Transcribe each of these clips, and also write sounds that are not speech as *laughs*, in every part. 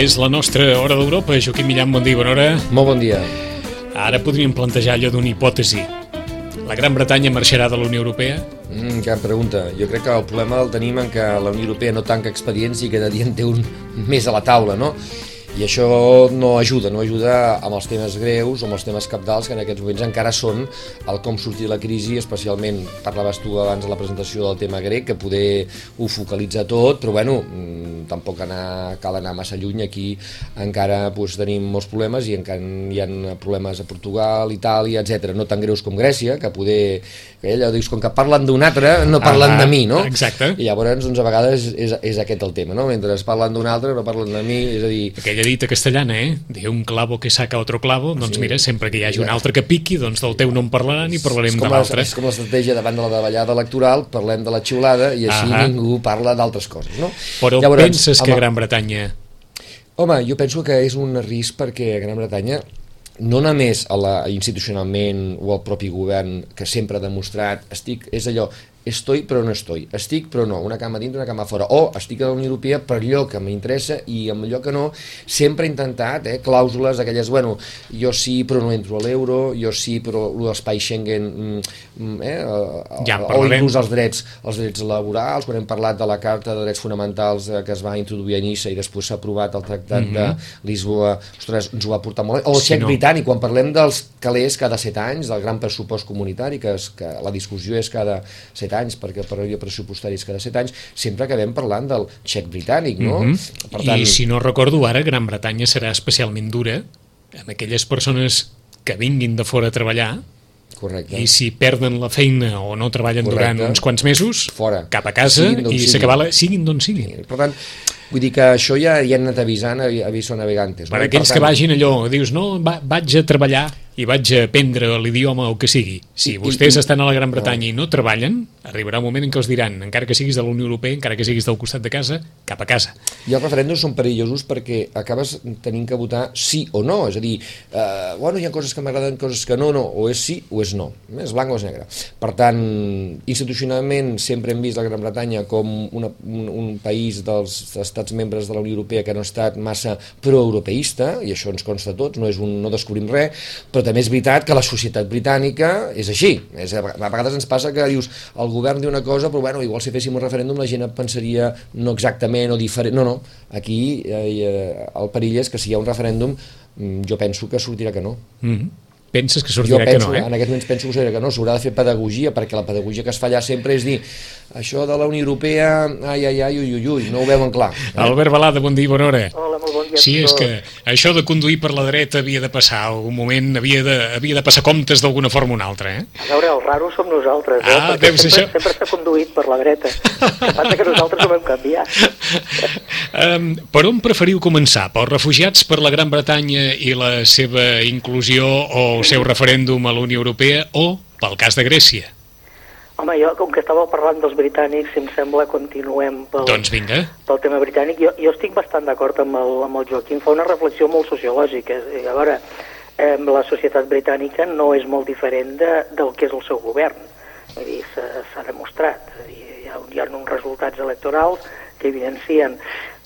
És la nostra hora d'Europa. Joaquim Millan, bon dia, bona hora. Molt bon dia. Ara podríem plantejar allò d'una hipòtesi. La Gran Bretanya marxarà de la Unió Europea? Mm, gran pregunta. Jo crec que el problema el tenim en que la Unió Europea no tanca expedients i cada dia en té un *laughs* més a la taula, no? i això no ajuda, no ajuda amb els temes greus o amb els temes capdals que en aquests moments encara són el com sortir de la crisi, especialment parlaves tu abans de la presentació del tema grec, que poder ho focalitzar tot, però bueno, mm, tampoc anar, cal anar massa lluny, aquí encara doncs, tenim molts problemes i encara hi ha problemes a Portugal, Itàlia, etc no tan greus com Grècia, que poder que allò dius, com que parlen d'un altre, no parlen ah, de mi, no? Exacte. I llavors, doncs, a vegades és, és aquest el tema, no? Mentre parlen d'un altre, no parlen de mi, és a dir... Aquella dita castellana, eh? De un clavo que saca otro clavo, doncs sí. mira, sempre que hi hagi un altre que piqui, doncs del teu no en parlaran i parlarem de l'altre. És com l'estratègia davant de la davallada electoral, parlem de la xiulada i així -huh. ningú parla d'altres coses, no? Però llavors, penses que Gran Bretanya... Home, jo penso que és un risc perquè Gran Bretanya no només a la, institucionalment o al propi govern que sempre ha demostrat. Estic, és allò, estoy però no estoy, estic però no, una cama dintre, una cama fora, o estic a la Unió Europea per allò que m'interessa i amb allò que no, sempre he intentat eh, clàusules aquelles, bueno, jo sí però no entro a l'euro, jo sí però l'espai Schengen, mm, mm, eh, ja, o inclús els drets, els drets laborals, quan hem parlat de la Carta de Drets Fonamentals eh, que es va introduir a Niça i després s'ha aprovat el Tractat mm -hmm. de mhm. Lisboa, ostres, ens ho va portar molt bé, o el sí, xec no. britànic, quan parlem dels calés cada set anys, del gran pressupost comunitari, que, és, que la discussió és cada set 7 anys, perquè per període pressupostari és cada 7 anys, sempre acabem parlant del xec britànic, no? Mm -hmm. per tant... I si no recordo ara, Gran Bretanya serà especialment dura amb aquelles persones que vinguin de fora a treballar Correcte. I si perden la feina o no treballen Correcte. durant uns quants mesos, Fora. cap a casa i s'acaba siguin d'on siguin. Per tant, vull dir que això ja, ja han anat avisant, aviso navegantes. Per no? aquells per tant... que vagin allò, dius, no, va, vaig a treballar i vaig a aprendre l'idioma o que sigui. Si vostès estan a la Gran Bretanya i no treballen, arribarà un moment en què els diran, encara que siguis de la Unió Europea, encara que siguis del costat de casa, cap a casa. I els referèndums són perillosos perquè acabes tenint que votar sí o no, és a dir, eh, bueno, hi ha coses que m'agraden, coses que no, no, o és sí o és no, és blanc o és negre. Per tant, institucionalment sempre hem vist la Gran Bretanya com una, un, un país dels estats membres de la Unió Europea que no ha estat massa proeuropeista, i això ens consta a tots, no, és un, no descobrim res, però també és veritat que la societat britànica és així. És, a vegades ens passa que dius el govern diu una cosa, però bueno, igual si féssim un referèndum la gent pensaria no exactament o diferent. No, no, aquí eh, eh, el perill és que si hi ha un referèndum mm, jo penso que sortirà que no. Mm -hmm. Penses que sortirà penso, que no, eh? En aquests moments penso que sortirà que no, s'haurà de fer pedagogia, perquè la pedagogia que es fa allà sempre és dir això de la Unió Europea, ai, ai, ai, ui, ui, ui, no ho veuen clar. Eh? Albert Balada, bon dia, bona hora. Hola, molt bon dia. Sí, és que això de conduir per la dreta havia de passar, algun moment havia de, havia de passar comptes d'alguna forma o una altra, eh? A veure, el raro som nosaltres, eh? Ah, Perquè sempre, això? sempre s'ha conduït per la dreta. El passa que nosaltres ho vam canviar. *laughs* um, per on preferiu començar? Pels refugiats per la Gran Bretanya i la seva inclusió o el seu referèndum a la Unió Europea o pel cas de Grècia? Home, jo, com que estàveu parlant dels britànics, si em sembla, continuem pel, doncs vinga. pel tema britànic. Jo, jo estic bastant d'acord amb, el, amb el Joaquim. Fa una reflexió molt sociològica. A veure, eh, la societat britànica no és molt diferent de, del que és el seu govern. Vull dir, s'ha demostrat. Dir, hi, ha, hi ha uns resultats electorals que evidencien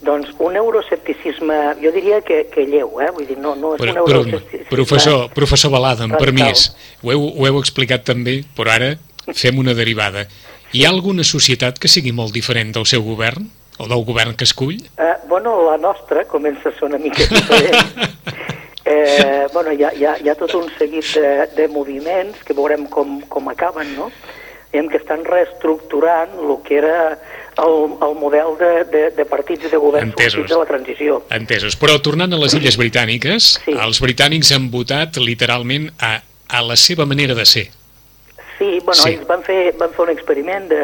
doncs un euroescepticisme, jo diria que, que lleu, eh? vull dir, no, no és però, un euroescepticisme... Professor, professor Balada, amb permís, ho heu, ho heu explicat també, però ara fem una derivada. Hi ha alguna societat que sigui molt diferent del seu govern? O del govern que escull? Eh, bueno, la nostra comença a ser una mica diferent. *laughs* eh, bueno, hi ha, hi, ha, hi ha tot un seguit de, de moviments que veurem com, com acaben, no? Diguem que estan reestructurant el que era el, el model de, de, de partits de govern Entesos. de la transició. Entesos. Però tornant a les Illes Britàniques, sí. els britànics han votat literalment a, a la seva manera de ser. Sí, bueno, sí. ells van fer, van fer un experiment de,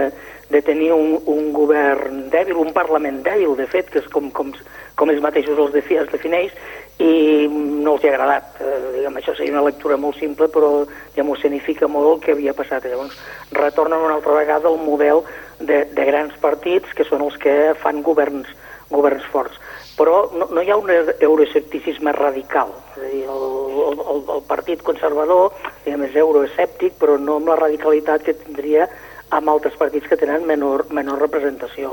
de tenir un, un govern dèbil, un parlament dèbil, de fet, que és com, com, com ells mateixos els, defi, els defineix, i no els ha agradat. Eh, diguem, això seria una lectura molt simple, però ja m'ho significa molt el que havia passat. Llavors, retornen una altra vegada al model de, de grans partits, que són els que fan governs, governs forts però no, no hi ha un euroescepticisme radical. És a dir, el, el, el partit conservador diguem, és euroescèptic, però no amb la radicalitat que tindria amb altres partits que tenen menor, menor representació.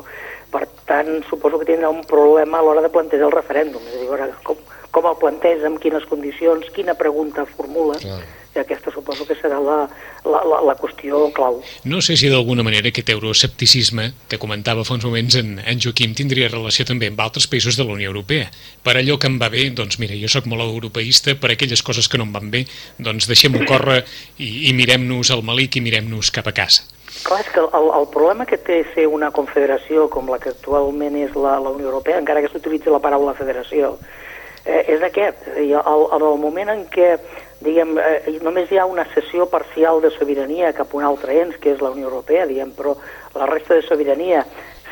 Per tant, suposo que tindrà un problema a l'hora de plantejar el referèndum. És a dir, com, com el planteja, en quines condicions, quina pregunta formula. Clar i aquesta suposo que serà la, la, la, la qüestió clau. No sé si d'alguna manera aquest euroescepticisme que comentava fa uns moments en, en Joaquim tindria relació també amb altres països de la Unió Europea. Per allò que em va bé, doncs mira, jo sóc molt europeista, per aquelles coses que no em van bé, doncs deixem-ho córrer i, i mirem-nos al malic i mirem-nos cap a casa. Clar, és que el, el problema que té ser una confederació com la que actualment és la, la Unió Europea, encara que s'utilitzi la paraula federació, eh, és aquest. I el, el, el moment en què diguem, eh, només hi ha una cessió parcial de sobirania cap a un altre ens, que és la Unió Europea, diguem, però la resta de sobirania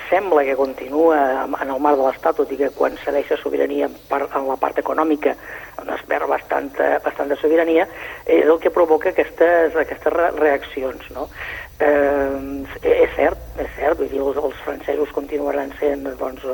sembla que continua en el marc de l'Estat, tot i que quan cedeix sobirania en, en la part econòmica on es perd bastant, bastant de sobirania, és el que provoca aquestes, aquestes reaccions. No? Eh, és cert, és cert, vull dir, els, els francesos continuaran sent doncs,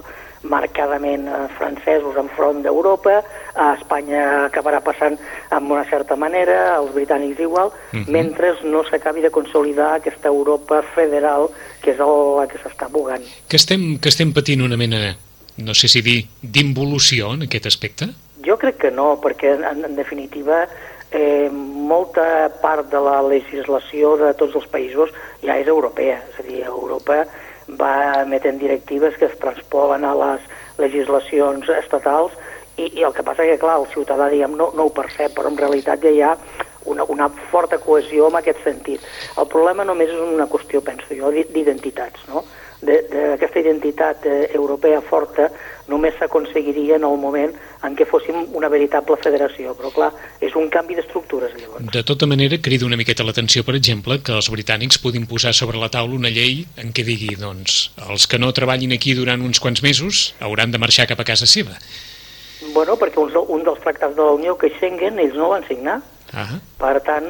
marcadament eh, francesos enfront d'Europa, a Espanya acabarà passant amb una certa manera, als britànics igual, uh mhm. -huh. mentre no s'acabi de consolidar aquesta Europa federal que és el, la que s'està bugant. Que estem, que estem patint una mena, no sé si dir, d'involució en aquest aspecte? Jo crec que no, perquè en, en definitiva eh, molta part de la legislació de tots els països ja és europea, és a dir, Europa va emetent directives que es transpolen a les legislacions estatals i, i el que passa que, clar, el ciutadà diguem, no, no ho percep, però en realitat ja hi ha una, una forta cohesió en aquest sentit. El problema només és una qüestió, penso jo, d'identitats, no? D'aquesta identitat eh, europea forta només s'aconseguiria en el moment en què fóssim una veritable federació, però clar, és un canvi d'estructures llavors. De tota manera, crida una miqueta l'atenció, per exemple, que els britànics puguin posar sobre la taula una llei en què digui, doncs, els que no treballin aquí durant uns quants mesos hauran de marxar cap a casa seva. Bueno, perquè un, un dels tractats de la Unió, que és Schengen, ells no van signar. -huh. Per tant,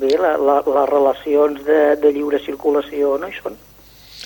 bé, la, la, les relacions de, de lliure circulació no hi són.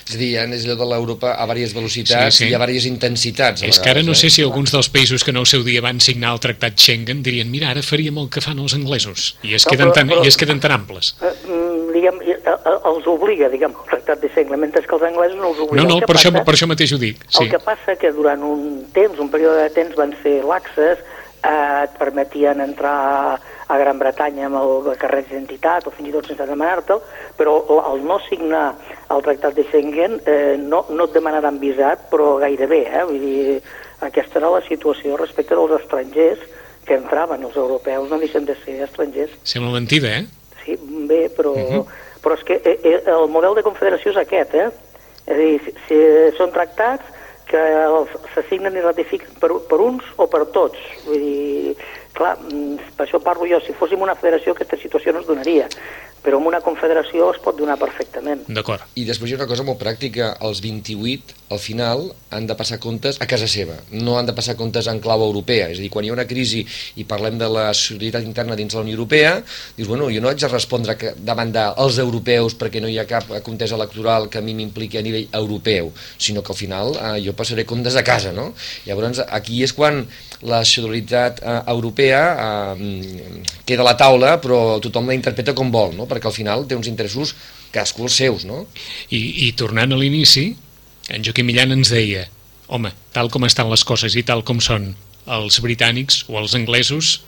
És a dir, és allò de l'Europa a diverses velocitats sí, sí. i a diverses intensitats. És que ara no eh? sé si alguns dels països que no el seu dia van signar el tractat Schengen dirien mira, ara faríem el que fan els anglesos i es, no, queden, tan, però, i es queden tan amples. Eh, mm, diguem, eh, eh, els obliga, diguem, el tractat de Schengen, mentre que els anglesos no els obliga. No, no, per, passa, això, per això mateix ho dic. Sí. El que passa que durant un temps, un període de temps, van ser laxes, eh, et permetien entrar a Gran Bretanya amb el carret d'identitat o fins i tot sense demanar-te'l, però el no signar el tractat de Schengen eh, no, no et demanaran visat, però gairebé, eh? Vull dir, aquesta era la situació respecte dels estrangers que entraven, els europeus no deixen de ser estrangers. Sembla mentida, eh? Sí, bé, però, uh mhm. -huh. però és que eh, eh, el model de confederació és aquest, eh? És a dir, si, si són tractats que s'assignen i ratifiquen per, per uns o per tots. Vull dir, clar, mm, per això parlo jo, si fóssim una federació aquesta situació no es donaria però amb una confederació es pot donar perfectament. D'acord. I després hi ha una cosa molt pràctica, els 28 al final han de passar comptes a casa seva, no han de passar comptes en clau europea, és a dir, quan hi ha una crisi i parlem de la solidaritat interna dins la Unió Europea, dius, bueno, jo no haig de respondre que, davant dels europeus perquè no hi ha cap contesa electoral que a mi m'impliqui a nivell europeu, sinó que al final eh, jo passaré comptes a casa, no? Llavors, aquí és quan la solidaritat eh, europea eh, queda a la taula, però tothom la interpreta com vol, no? perquè al final té uns interessos cadascú els seus, no? I, i tornant a l'inici, en Joaquim Millan ens deia home, tal com estan les coses i tal com són els britànics o els anglesos,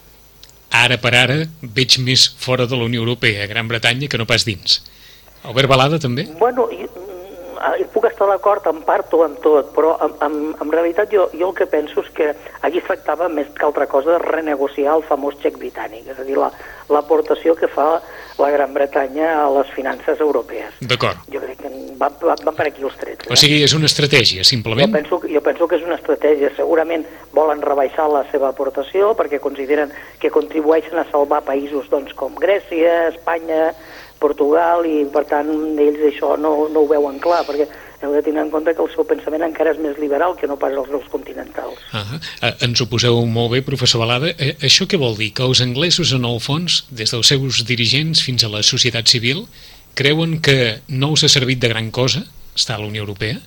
ara per ara veig més fora de la Unió Europea, a Gran Bretanya, que no pas dins. Albert Balada també? Bueno, hi puc estar d'acord en part o en tot, però en, en, en realitat jo, jo el que penso és que aquí es tractava més que altra cosa de renegociar el famós xec britànic, és a dir, l'aportació la, que fa la Gran Bretanya a les finances europees. D'acord. Jo crec que van, van, van per aquí els trets. Eh? O sigui, és una estratègia, simplement? Jo penso, jo penso que és una estratègia. Segurament volen rebaixar la seva aportació perquè consideren que contribueixen a salvar països doncs, com Grècia, Espanya, Portugal i per tant ells això no, no ho veuen clar perquè heu de tenir en compte que el seu pensament encara és més liberal que no pas els dels continentals. Uh -huh. uh, ens ho poseu molt bé, professor Balada. Uh, això què vol dir? Que els anglesos, en el fons, des dels seus dirigents fins a la societat civil, creuen que no us ha servit de gran cosa estar a la Unió Europea?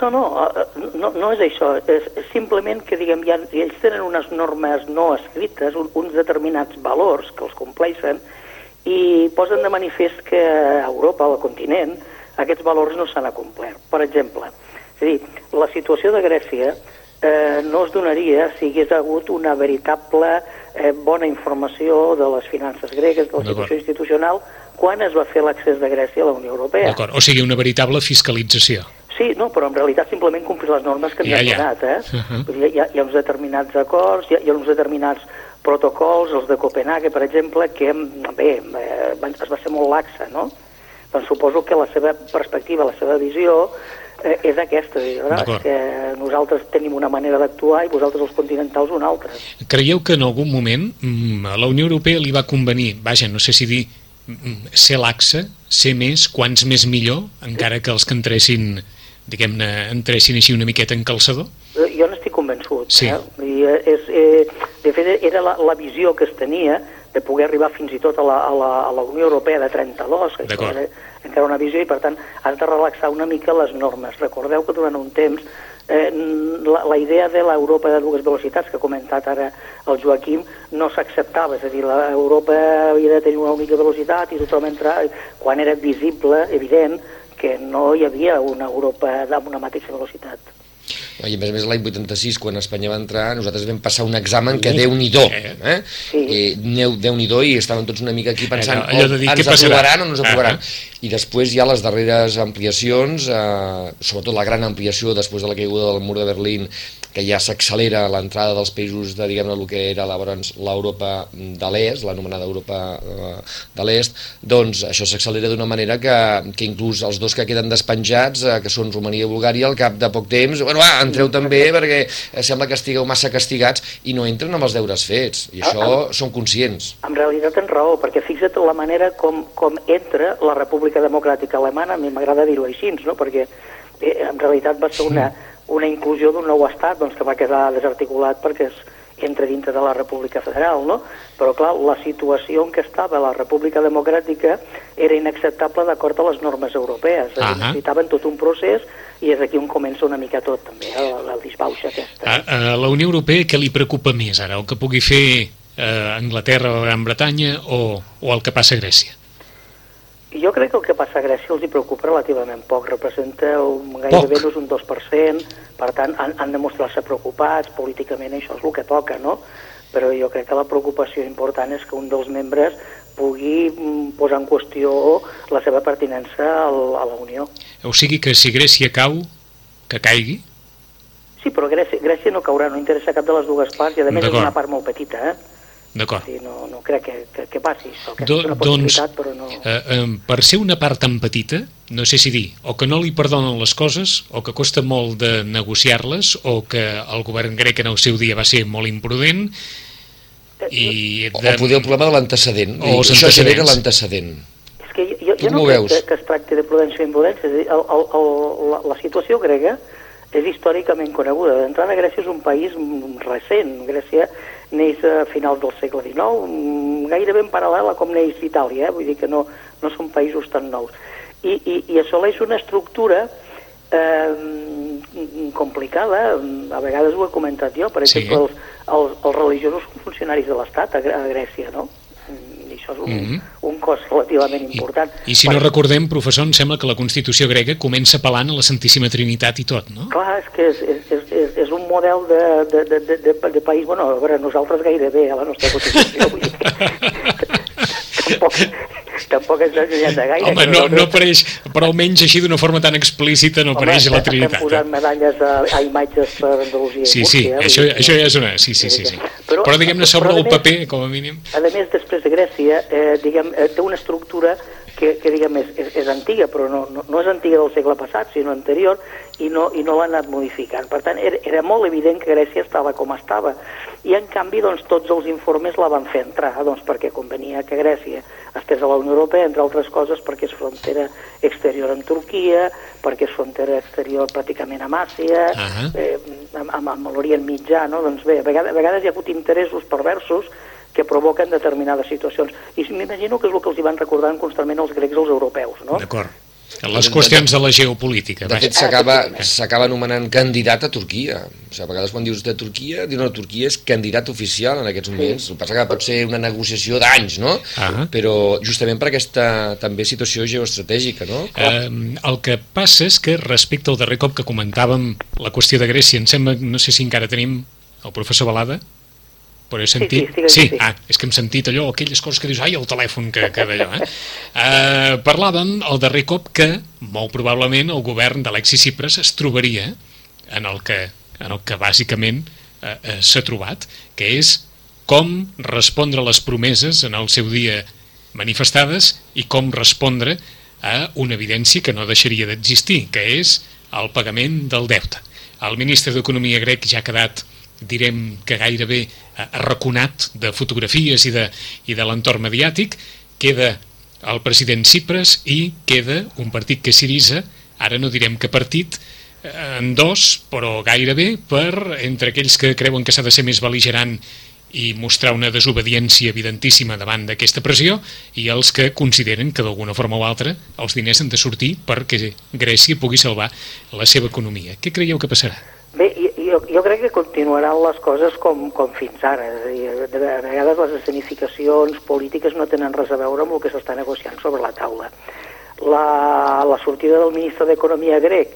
No, no, eh, no, no és això. És, simplement que, diguem, ja, ells tenen unes normes no escrites, un, uns determinats valors que els compleixen, i posen de manifest que a Europa, al continent, aquests valors no s'han acomplert. Per exemple, És a dir, la situació de Grècia eh, no es donaria si hagués hagut una veritable eh, bona informació de les finances gregues, de la situació institucional, quan es va fer l'accés de Grècia a la Unió Europea. D'acord, o sigui, una veritable fiscalització. Sí, no, però en realitat simplement complir les normes que ja, han donat, eh? Uh -huh. hi, ha, hi ha uns determinats acords, hi ha, hi ha uns determinats protocols, els de Copenhague, per exemple, que, bé, eh, es va ser molt laxa, no? Doncs suposo que la seva perspectiva, la seva visió, eh, és aquesta, que nosaltres tenim una manera d'actuar i vosaltres els continentals una altra. Creieu que en algun moment mm, a la Unió Europea li va convenir, vaja, no sé si dir mm, ser laxa, ser més, quants més millor, encara que els que entressin diguem-ne, entressin així una miqueta en calçador? Eh, jo n'estic convençut. Sí. Eh? I eh, és, eh, de fet, era la, la visió que es tenia de poder arribar fins i tot a la, a la, a la Unió Europea de 32, que era encara una visió, i per tant has de relaxar una mica les normes. Recordeu que durant un temps eh, la, la idea de l'Europa de dues velocitats que ha comentat ara el Joaquim no s'acceptava, és a dir, l'Europa havia de tenir una única velocitat i tothom entrar, quan era visible, evident, que no hi havia una Europa amb una mateixa velocitat. I a més a més l'any 86, quan Espanya va entrar, nosaltres vam passar un examen que déu-n'hi-do, eh? Sí. I déu-n'hi-do i estaven tots una mica aquí pensant allò de dir, ens aprovaran o no ens aprovaran. Ah, ah. I després hi ha les darreres ampliacions, eh, sobretot la gran ampliació després de la caiguda del mur de Berlín, que ja s'accelera l'entrada dels països de, diguem-ne, el que era l'Europa de l'Est, l'anomenada Europa eh, de l'Est, doncs això s'accelera d'una manera que, que inclús els dos que queden despenjats, eh, que són Romania i Bulgària, al cap de poc temps, bueno, va, entreu també perquè sembla que estigueu massa castigats i no entren amb els deures fets, i això ah, són conscients. En realitat tens raó, perquè fixa't la manera com, com entra la República Democràtica Alemana, a mi m'agrada dir-ho així, no? perquè eh, en realitat va ser una, una inclusió d'un nou estat doncs, que va quedar desarticulat perquè es entra dintre de la República Federal, no? Però, clar, la situació en què estava la República Democràtica era inacceptable d'acord a les normes europees. Uh -huh. Necessitaven tot un procés i és aquí on comença una mica tot, també, el, el disbauxa aquesta. A, a la Unió Europea què li preocupa més ara? El que pugui fer eh, Anglaterra o Gran Bretanya o, o el que passa a Grècia? Jo crec que el que passa a Grècia els hi preocupa relativament poc, representa un, gairebé poc. un 2%, per tant han, han de mostrar-se preocupats, políticament això és el que toca, no? Però jo crec que la preocupació important és que un dels membres pugui mm, posar en qüestió la seva pertinença a la Unió. O sigui que si Grècia cau, que caigui? Sí, però Grècia, Grècia no caurà, no interessa cap de les dues parts, i a més és una part molt petita, eh? D'acord. Sí, no, no crec que, que, que passi això, que Do, és una doncs, però no... Eh, eh, per ser una part tan petita, no sé si dir, o que no li perdonen les coses, o que costa molt de negociar-les, o que el govern grec en el seu dia va ser molt imprudent, eh, i de... O, o poder el problema de l'antecedent, això genera l'antecedent. És que jo, jo no crec que, que es tracti de prudència o imprudència, és a dir, el, el, el, la, la situació grega és històricament coneguda. D'entrada, Grècia és un país recent. Grècia neix a finals del segle XIX, mm, gairebé en paral·lel a com neix Itàlia, eh? vull dir que no, no són països tan nous. I, i, i assoleix una estructura eh, complicada, a vegades ho he comentat jo, per exemple, sí. els, els, els religiosos funcionaris de l'Estat a, a Grècia, no? això és un, mm -hmm. un cos relativament important. I, i si no recordem, professor, em sembla que la Constitució grega comença apel·lant a la Santíssima Trinitat i tot, no? Clar, és que és, és, és, és model de, de, de, de, de, de país, bueno, a veure, nosaltres gairebé a la nostra Constitució, vull dir *laughs* tampoc, tampoc ens allunyem de gaire. Home, no, no, no apareix, però almenys així d'una forma tan explícita no apareix Home, la Trinitat. Home, posant medalles a, a imatges per Andalusia sí, sí, eh? això, això ja és una... Sí, sí, sí. sí. Però, però diguem-ne sobre però, el paper, com a mínim. A més, després de Grècia, eh, diguem, eh, té una estructura que, que diguem, és, és, és antiga, però no, no, no és antiga del segle passat, sinó anterior, i no, i no l'ha anat modificant. Per tant, era, era molt evident que Grècia estava com estava. I, en canvi, doncs, tots els informes la van fer entrar, doncs, perquè convenia que Grècia estés a la Unió Europea, entre altres coses perquè és frontera exterior amb Turquia, perquè és frontera exterior pràcticament amb Àsia, uh -huh. eh, amb, amb, amb l'Orient Mitjà, no? Doncs bé, a vegades, a vegades hi ha hagut interessos perversos que provoquen determinades situacions. I m'imagino que és el que els hi van recordant constantment els grecs als europeus, no? D'acord. Les qüestions de la geopolítica. De fet, s'acaba anomenant candidat a Turquia. O sigui, a vegades quan dius de Turquia, diu no, Turquia és candidat oficial en aquests moments. El que passa que pot ser una negociació d'anys, no? Uh -huh. Però justament per aquesta també situació geoestratègica, no? Uh, el que passa és que respecte al darrer cop que comentàvem la qüestió de Grècia, em sembla, no sé si encara tenim el professor Balada, però he sentit... Sí, sí, sí, sí. ah, és que hem sentit allò, aquelles coses que dius, ai, el telèfon, que, que d'allò, eh? Uh, parlàvem el darrer cop que, molt probablement, el govern d'Alexis Cipres es trobaria en el que, en el que bàsicament uh, uh, s'ha trobat, que és com respondre a les promeses en el seu dia manifestades i com respondre a una evidència que no deixaria d'existir, que és el pagament del deute. El ministre d'Economia grec ja ha quedat direm que gairebé eh, arraconat de fotografies i de, i de l'entorn mediàtic, queda el president Cipres i queda un partit que Sirisa, ara no direm que partit, eh, en dos, però gairebé, per entre aquells que creuen que s'ha de ser més beligerant i mostrar una desobediència evidentíssima davant d'aquesta pressió i els que consideren que d'alguna forma o altra els diners han de sortir perquè Grècia pugui salvar la seva economia. Què creieu que passarà? Jo, jo crec que continuaran les coses com, com fins ara. És a dir, de, de vegades les escenificacions polítiques no tenen res a veure amb el que s'està negociant sobre la taula. La, la sortida del ministre d'Economia grec,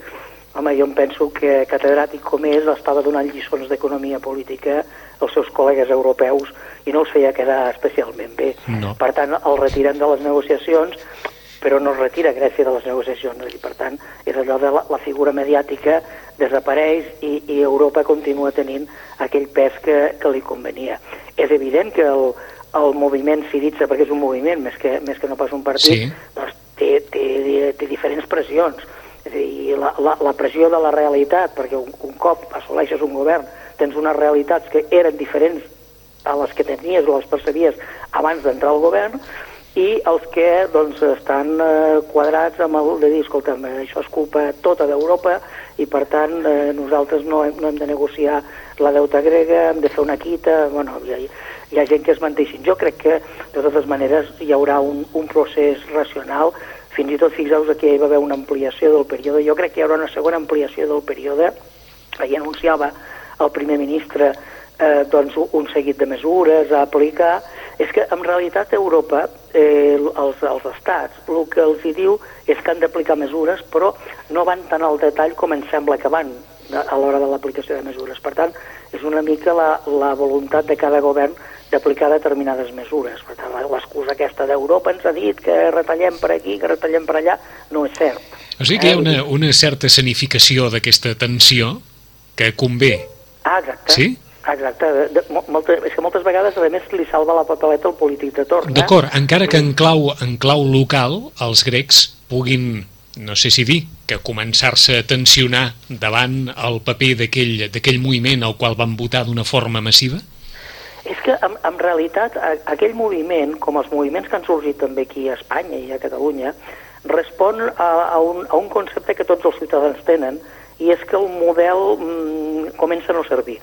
home, jo em penso que catedràtic com és estava donant lliçons d'economia política als seus col·legues europeus i no els feia quedar especialment bé. No. Per tant, el retiren de les negociacions però no es retira Grècia de les negociacions i per tant és allò de la, la figura mediàtica desapareix i, i Europa continua tenint aquell pes que, que li convenia. És evident que el, el moviment Siritza, perquè és un moviment més que, més que no pas un partit, Sí. doncs té, té, té diferents pressions. És a dir, la, la, la pressió de la realitat, perquè un, un cop assoleixes un govern tens unes realitats que eren diferents a les que tenies o les percebies abans d'entrar al govern, i els que doncs, estan eh, quadrats amb el de dir, escolta'm, això és culpa tota d'Europa i per tant eh, nosaltres no hem, no hem de negociar la deuta grega, hem de fer una quita, bueno, hi ha, hi ha gent que es menteixin. Jo crec que de totes maneres hi haurà un, un procés racional, fins i tot fixeu-vos que hi va haver una ampliació del període, jo crec que hi haurà una segona ampliació del període, ahir anunciava el primer ministre eh, doncs, un seguit de mesures a aplicar, és que en realitat Europa, eh, els, els estats, el que els hi diu és que han d'aplicar mesures, però no van tan al detall com ens sembla que van a l'hora de l'aplicació de mesures. Per tant, és una mica la, la voluntat de cada govern d'aplicar determinades mesures. Per tant, l'excusa aquesta d'Europa ens ha dit que retallem per aquí, que retallem per allà, no és cert. O sigui que hi ha una, una certa escenificació d'aquesta tensió que convé, Ah, exacte. sí? Exacte. De, de, molta, és que moltes vegades, a més, li salva la papeleta al polític de torn. Eh? D'acord, encara que en clau, en clau local els grecs puguin, no sé si dir, que començar-se a tensionar davant el paper d'aquell moviment al qual van votar d'una forma massiva? És que, en, en realitat, aquell moviment, com els moviments que han sorgit també aquí a Espanya i a Catalunya, respon a, a, un, a un concepte que tots els ciutadans tenen, i és que el model mm, comença a no servir.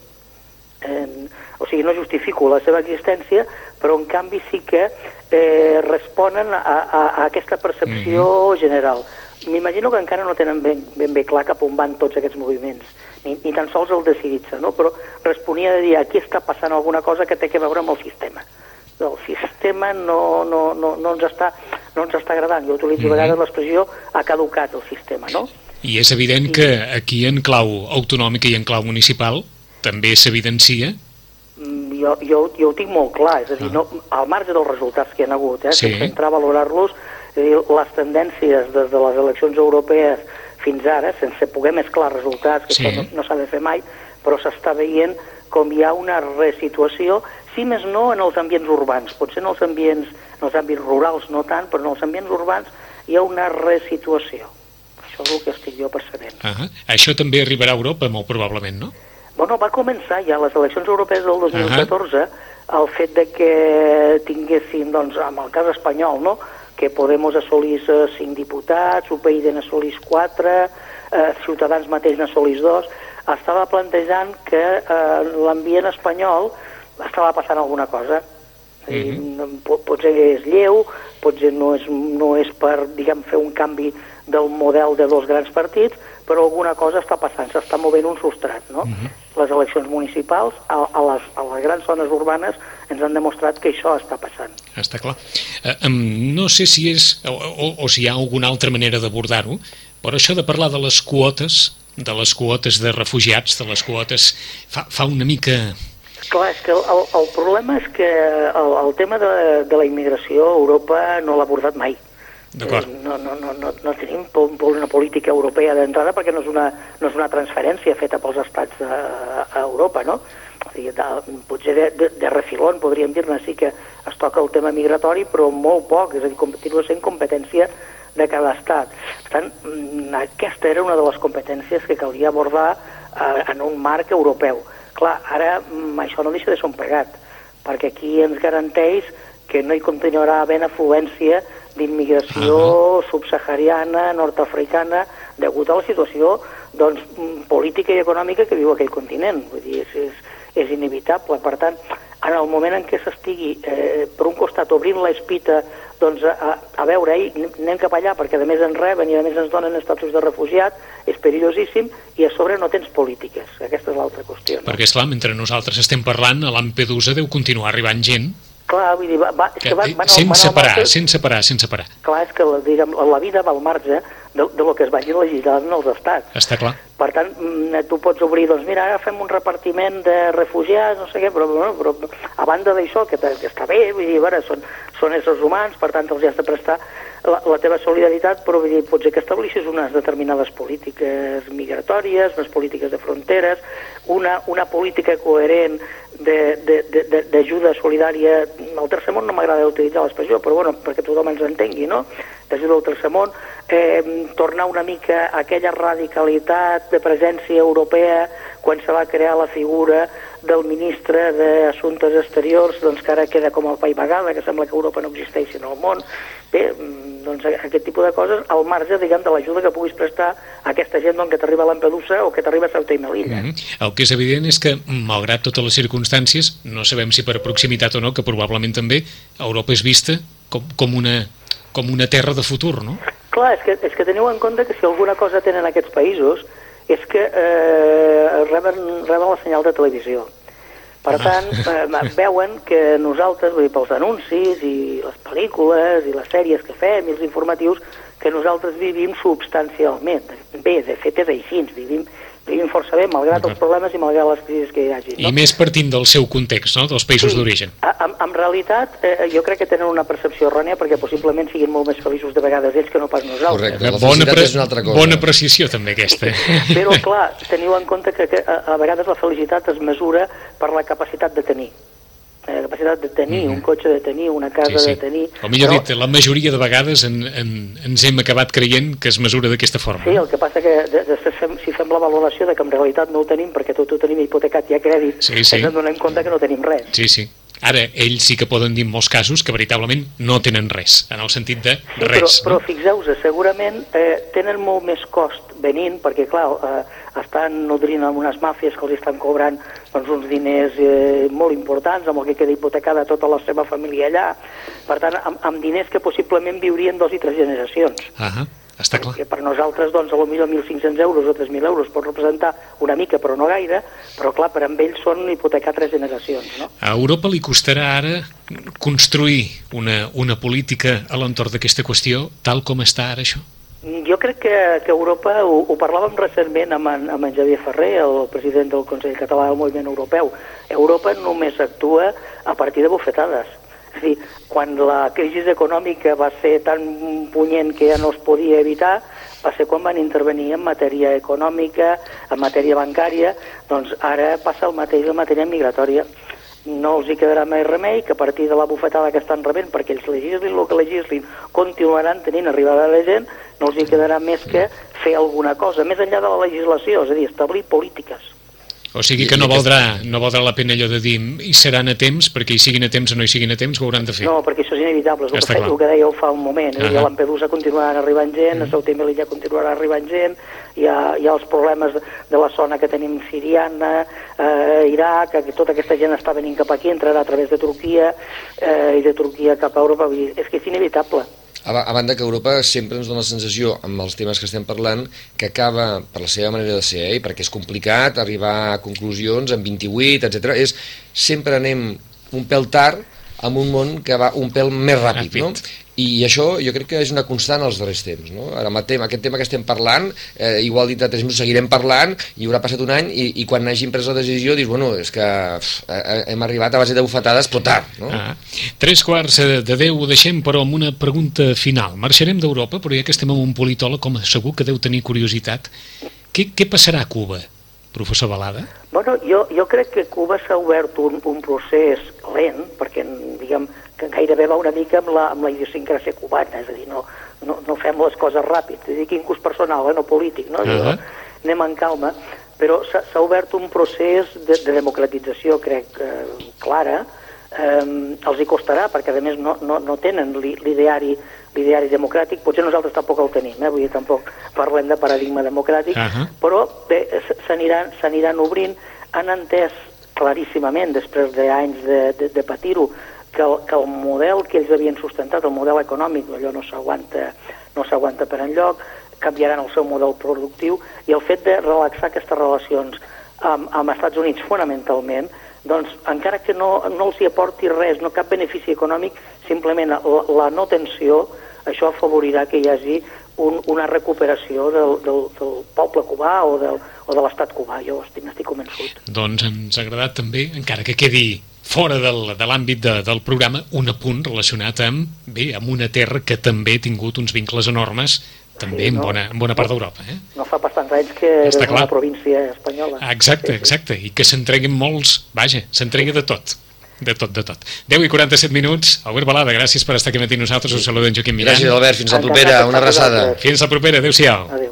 Eh, o sigui, no justifico la seva existència, però en canvi sí que eh, responen a, a, a aquesta percepció mm -hmm. general. M'imagino que encara no tenen ben, ben bé clar cap on van tots aquests moviments, ni, ni tan sols el decidir-se, no? però responia de dir aquí està passant alguna cosa que té que veure amb el sistema. El sistema no, no, no, no, ens, està, no ens està agradant. Jo utilitzo mm -hmm. a vegades l'expressió ha caducat el sistema, no? I és evident que aquí en clau autonòmica i en clau municipal també s'evidencia Mm, jo, jo, jo ho tinc molt clar, és a dir, Ah. no, al marge dels resultats que hi ha hagut, eh, Sí. sense entrar a valorar-los, les tendències des de les eleccions europees fins ara, sense poder mesclar resultats, que Sí. això no, no s'ha de fer mai, però s'està veient com hi ha una resituació, si més no en els ambients urbans, potser en els ambients, en els àmbits rurals no tant, però en els ambients urbans hi ha una resituació. Això és el que estic jo percebent. Ah, això també arribarà a Europa, molt probablement, no? Bueno, va començar ja les eleccions europees del 2014 el fet de que tinguessin, doncs, amb el cas espanyol, no?, que Podemos assolís eh, 5 diputats, UPyD n'assolís 4, eh, Ciutadans mateix n'assolís 2, estava plantejant que eh, l'ambient espanyol estava passant alguna cosa. Uh -huh. Potser és lleu, potser no és, no és per, diguem, fer un canvi del model de dos grans partits, però alguna cosa està passant, s'està movent un substrat, no? Uh -huh. Les eleccions municipals a, a, les, a les grans zones urbanes ens han demostrat que això està passant. Està clar. Eh, no sé si és, o, o, o si hi ha alguna altra manera d'abordar-ho, però això de parlar de les quotes, de les quotes de refugiats, de les quotes, fa, fa una mica Clar, és que el, el problema és que el, el tema de, de la immigració a Europa no l'ha abordat mai. D'acord. Eh, no, no, no, no, no tenim una política europea d'entrada perquè no és, una, no és una transferència feta pels estats a, a Europa, no? Sigui, de, potser de, de, de refilón podríem dir-ne sí que es toca el tema migratori, però molt poc, és a dir, continua sent competència de cada estat. Per tant, mm, aquesta era una de les competències que calia abordar eh, en un marc europeu. Clar, ara mm, això no deixa de ser un pegat, perquè aquí ens garanteix que no hi continuarà havent afluència d'immigració uh -huh. subsahariana, nord-africana, degut a la situació doncs, mm, política i econòmica que viu aquell continent. Vull dir, és, és, és inevitable. Per tant, en el moment en què s'estigui, eh, per un costat, obrint l'espita doncs, a, a veure, ei, anem cap allà perquè a més ens reben i a més ens donen estatus de refugiat, és perillosíssim i a sobre no tens polítiques. Aquesta és l'altra qüestió. No? Perquè, esclar, mentre nosaltres estem parlant, a Lampedusa deu continuar arribant gent Clar, vull dir, va, va, és que, van, van, sense van parar, marge, sense parar, sense parar. Clar, és que diguem, la vida va al marge de, de lo que es vagi legislant els estats. Està clar. Per tant, mm, tu pots obrir, doncs mira, ara fem un repartiment de refugiats, no sé què, però, bueno, però a banda d'això, que, que està bé, vull dir, veure, són, són éssers humans, per tant, els has de prestar la, la teva solidaritat, però vull dir, potser que establissis unes determinades polítiques migratòries, unes polítiques de fronteres, una, una política coherent d'ajuda solidària, al tercer món no m'agrada utilitzar l'expressió, però bueno, perquè tothom ens entengui, no? d'ajuda al tercer món, eh, tornar una mica a aquella radicalitat de presència europea quan se va crear la figura del ministre d'Assumptes Exteriors, doncs que ara queda com el país vegada, que sembla que Europa no existeix en el món. Bé, mm, doncs aquest tipus de coses al marge, diguem, de l'ajuda que puguis prestar a aquesta gent doncs, que t'arriba a Lampedusa o que t'arriba a Ceuta i Melilla. Mm -hmm. El que és evident és que, malgrat totes les circumstàncies, no sabem si per proximitat o no, que probablement també, Europa és vista com, com una com una terra de futur, no? Clar, és que, és que teniu en compte que si alguna cosa tenen aquests països és que eh, reben, reben la senyal de televisió. Per tant, eh, veuen que nosaltres, vull dir, pels anuncis i les pel·lícules i les sèries que fem i els informatius, que nosaltres vivim substancialment. Bé, de fet és així, vivim vivim força bé, malgrat els problemes i malgrat les crisis que hi hagi. No? I més partint del seu context, no? dels països sí, d'origen. En, en realitat, eh, jo crec que tenen una percepció errònia perquè possiblement siguin molt més feliços de vegades ells que no pas nosaltres. Correcte, la bona, pre és una altra cosa. Bona precisió també aquesta. Però clar, teniu en compte que, que a, a vegades la felicitat es mesura per la capacitat de tenir la capacitat de tenir mm -hmm. un cotxe, de tenir una casa, sí, sí. de tenir... O millor però... dit, la majoria de vegades en, en, ens hem acabat creient que es mesura d'aquesta forma. Sí, el que passa que de, de, fem, si fem la valoració de que en realitat no ho tenim perquè tot ho tenim hipotecat i a crèdit, sí, sí. ens donem compte que no tenim res. Sí, sí. Ara, ells sí que poden dir en molts casos que veritablement no tenen res, en el sentit de sí, res. Però, però fixeu-vos, segurament eh, tenen molt més cost venint, perquè clar, eh, estan nodrint amb unes màfies que els estan cobrant doncs, uns diners eh, molt importants, amb el que queda hipotecada tota la seva família allà, per tant, amb, amb diners que possiblement viurien dos i tres generacions. Uh -huh. Està clar. Per nosaltres, doncs, a lo millor 1.500 euros o 3.000 euros pot representar una mica, però no gaire, però clar, per amb ells són hipotecar tres generacions, no? A Europa li costarà ara construir una, una política a l'entorn d'aquesta qüestió tal com està ara això? Jo crec que, que Europa, ho, ho parlàvem recentment amb en, amb en Javier Ferrer, el president del Consell Català del Moviment Europeu. Europa només actua a partir de bufetades. És dir, quan la crisi econòmica va ser tan punyent que ja no es podia evitar, va ser quan van intervenir en matèria econòmica, en matèria bancària, doncs ara passa el mateix en matèria migratòria. No els hi quedarà més remei que a partir de la bufetada que estan rebent perquè ells legislin el que legislin continuaran tenint arribada de gent no els hi quedarà més que fer alguna cosa més enllà de la legislació, és a dir, establir polítiques O sigui que no valdrà, no valdrà la pena allò de dir i seran a temps, perquè hi siguin a temps o no hi siguin a temps, ho hauran de fer. No, perquè això és inevitable, és el, que, el que dèieu fa un moment. Uh -huh. A Lampedusa continuaran arribant gent, a Ceuta i Melilla continuarà arribant gent, hi ha, hi ha els problemes de la zona que tenim siriana, eh, Iraq, que tota aquesta gent està venint cap aquí, entrarà a través de Turquia, eh, i de Turquia cap a Europa, és que és inevitable. A, banda que Europa sempre ens dona la sensació, amb els temes que estem parlant, que acaba, per la seva manera de ser, eh, perquè és complicat arribar a conclusions en 28, etc. és sempre anem un pèl tard amb un món que va un pèl més ràpid, ràpid. no? I això jo crec que és una constant als darrers temps. No? Ara mateix, aquest tema que estem parlant, eh, igual dintre de tres minuts seguirem parlant, i haurà passat un any, i, i quan hagin pres la decisió dius, bueno, és que pff, hem arribat a base de bufetades, però tard. No? Ah. Tres quarts de deu ho deixem, però amb una pregunta final. Marxarem d'Europa, però ja que estem amb un politòleg, com segur que deu tenir curiositat, què, què passarà a Cuba? Professor Balada? Bueno, jo, jo crec que Cuba s'ha obert un, un procés lent, perquè diguem, que gairebé va una mica amb la, amb la idiosincràsia cubana, és a dir, no, no, no fem les coses ràpid, és a dir, cos personal, eh, no polític, no? Uh -huh. Anem en calma, però s'ha obert un procés de, de democratització, crec, eh, clara, eh, els hi costarà, perquè a més no, no, no tenen l'ideari l'ideari democràtic, potser nosaltres tampoc el tenim, eh? vull dir, tampoc parlem de paradigma democràtic, uh -huh. però s'aniran obrint, han entès claríssimament, després d'anys de, de, de patir-ho, que, el, que el model que ells havien sustentat, el model econòmic, allò no s'aguanta no s'aguanta per enlloc, canviaran el seu model productiu i el fet de relaxar aquestes relacions amb, amb Estats Units fonamentalment, doncs encara que no, no els hi aporti res, no cap benefici econòmic, simplement la, la no tensió, això afavorirà que hi hagi un, una recuperació del, del, del poble cubà o, del, o de l'estat cubà, jo estic, estic convençut. Doncs ens ha agradat també, encara que quedi fora del, de l'àmbit de, del programa, un apunt relacionat amb, bé, amb una terra que també ha tingut uns vincles enormes també sí, no, en, bona, en bona part d'Europa. Eh? No fa bastants anys que Està és clar. una província espanyola. Exacte, sí, sí. exacte, i que s'entreguin molts, vaja, s'entregui de tot. De tot, de tot. 10 i 47 minuts. Albert Balada, gràcies per estar aquí amb nosaltres. Us saludem Joaquim Miran. Gràcies, Albert. Fins la propera. Una abraçada. Fins la propera. Adéu-siau. Adéu.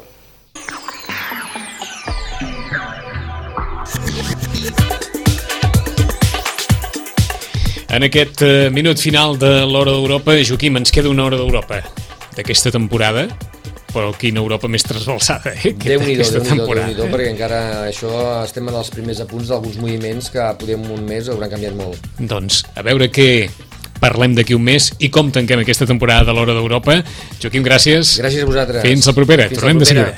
En aquest uh, minut final de l'Hora d'Europa, Joaquim, ens queda una Hora d'Europa d'aquesta temporada però quina Europa més trasbalsada, eh? Déu-n'hi-do, déu nhi déu perquè encara això estem en els primers apunts d'alguns moviments que podem un mes hauran canviat molt. Doncs, a veure què parlem d'aquí un mes i com tanquem aquesta temporada de l'Hora d'Europa. Joaquim, gràcies. Gràcies a vosaltres. Fins la propera. Fins Tornem la propera. de seguida.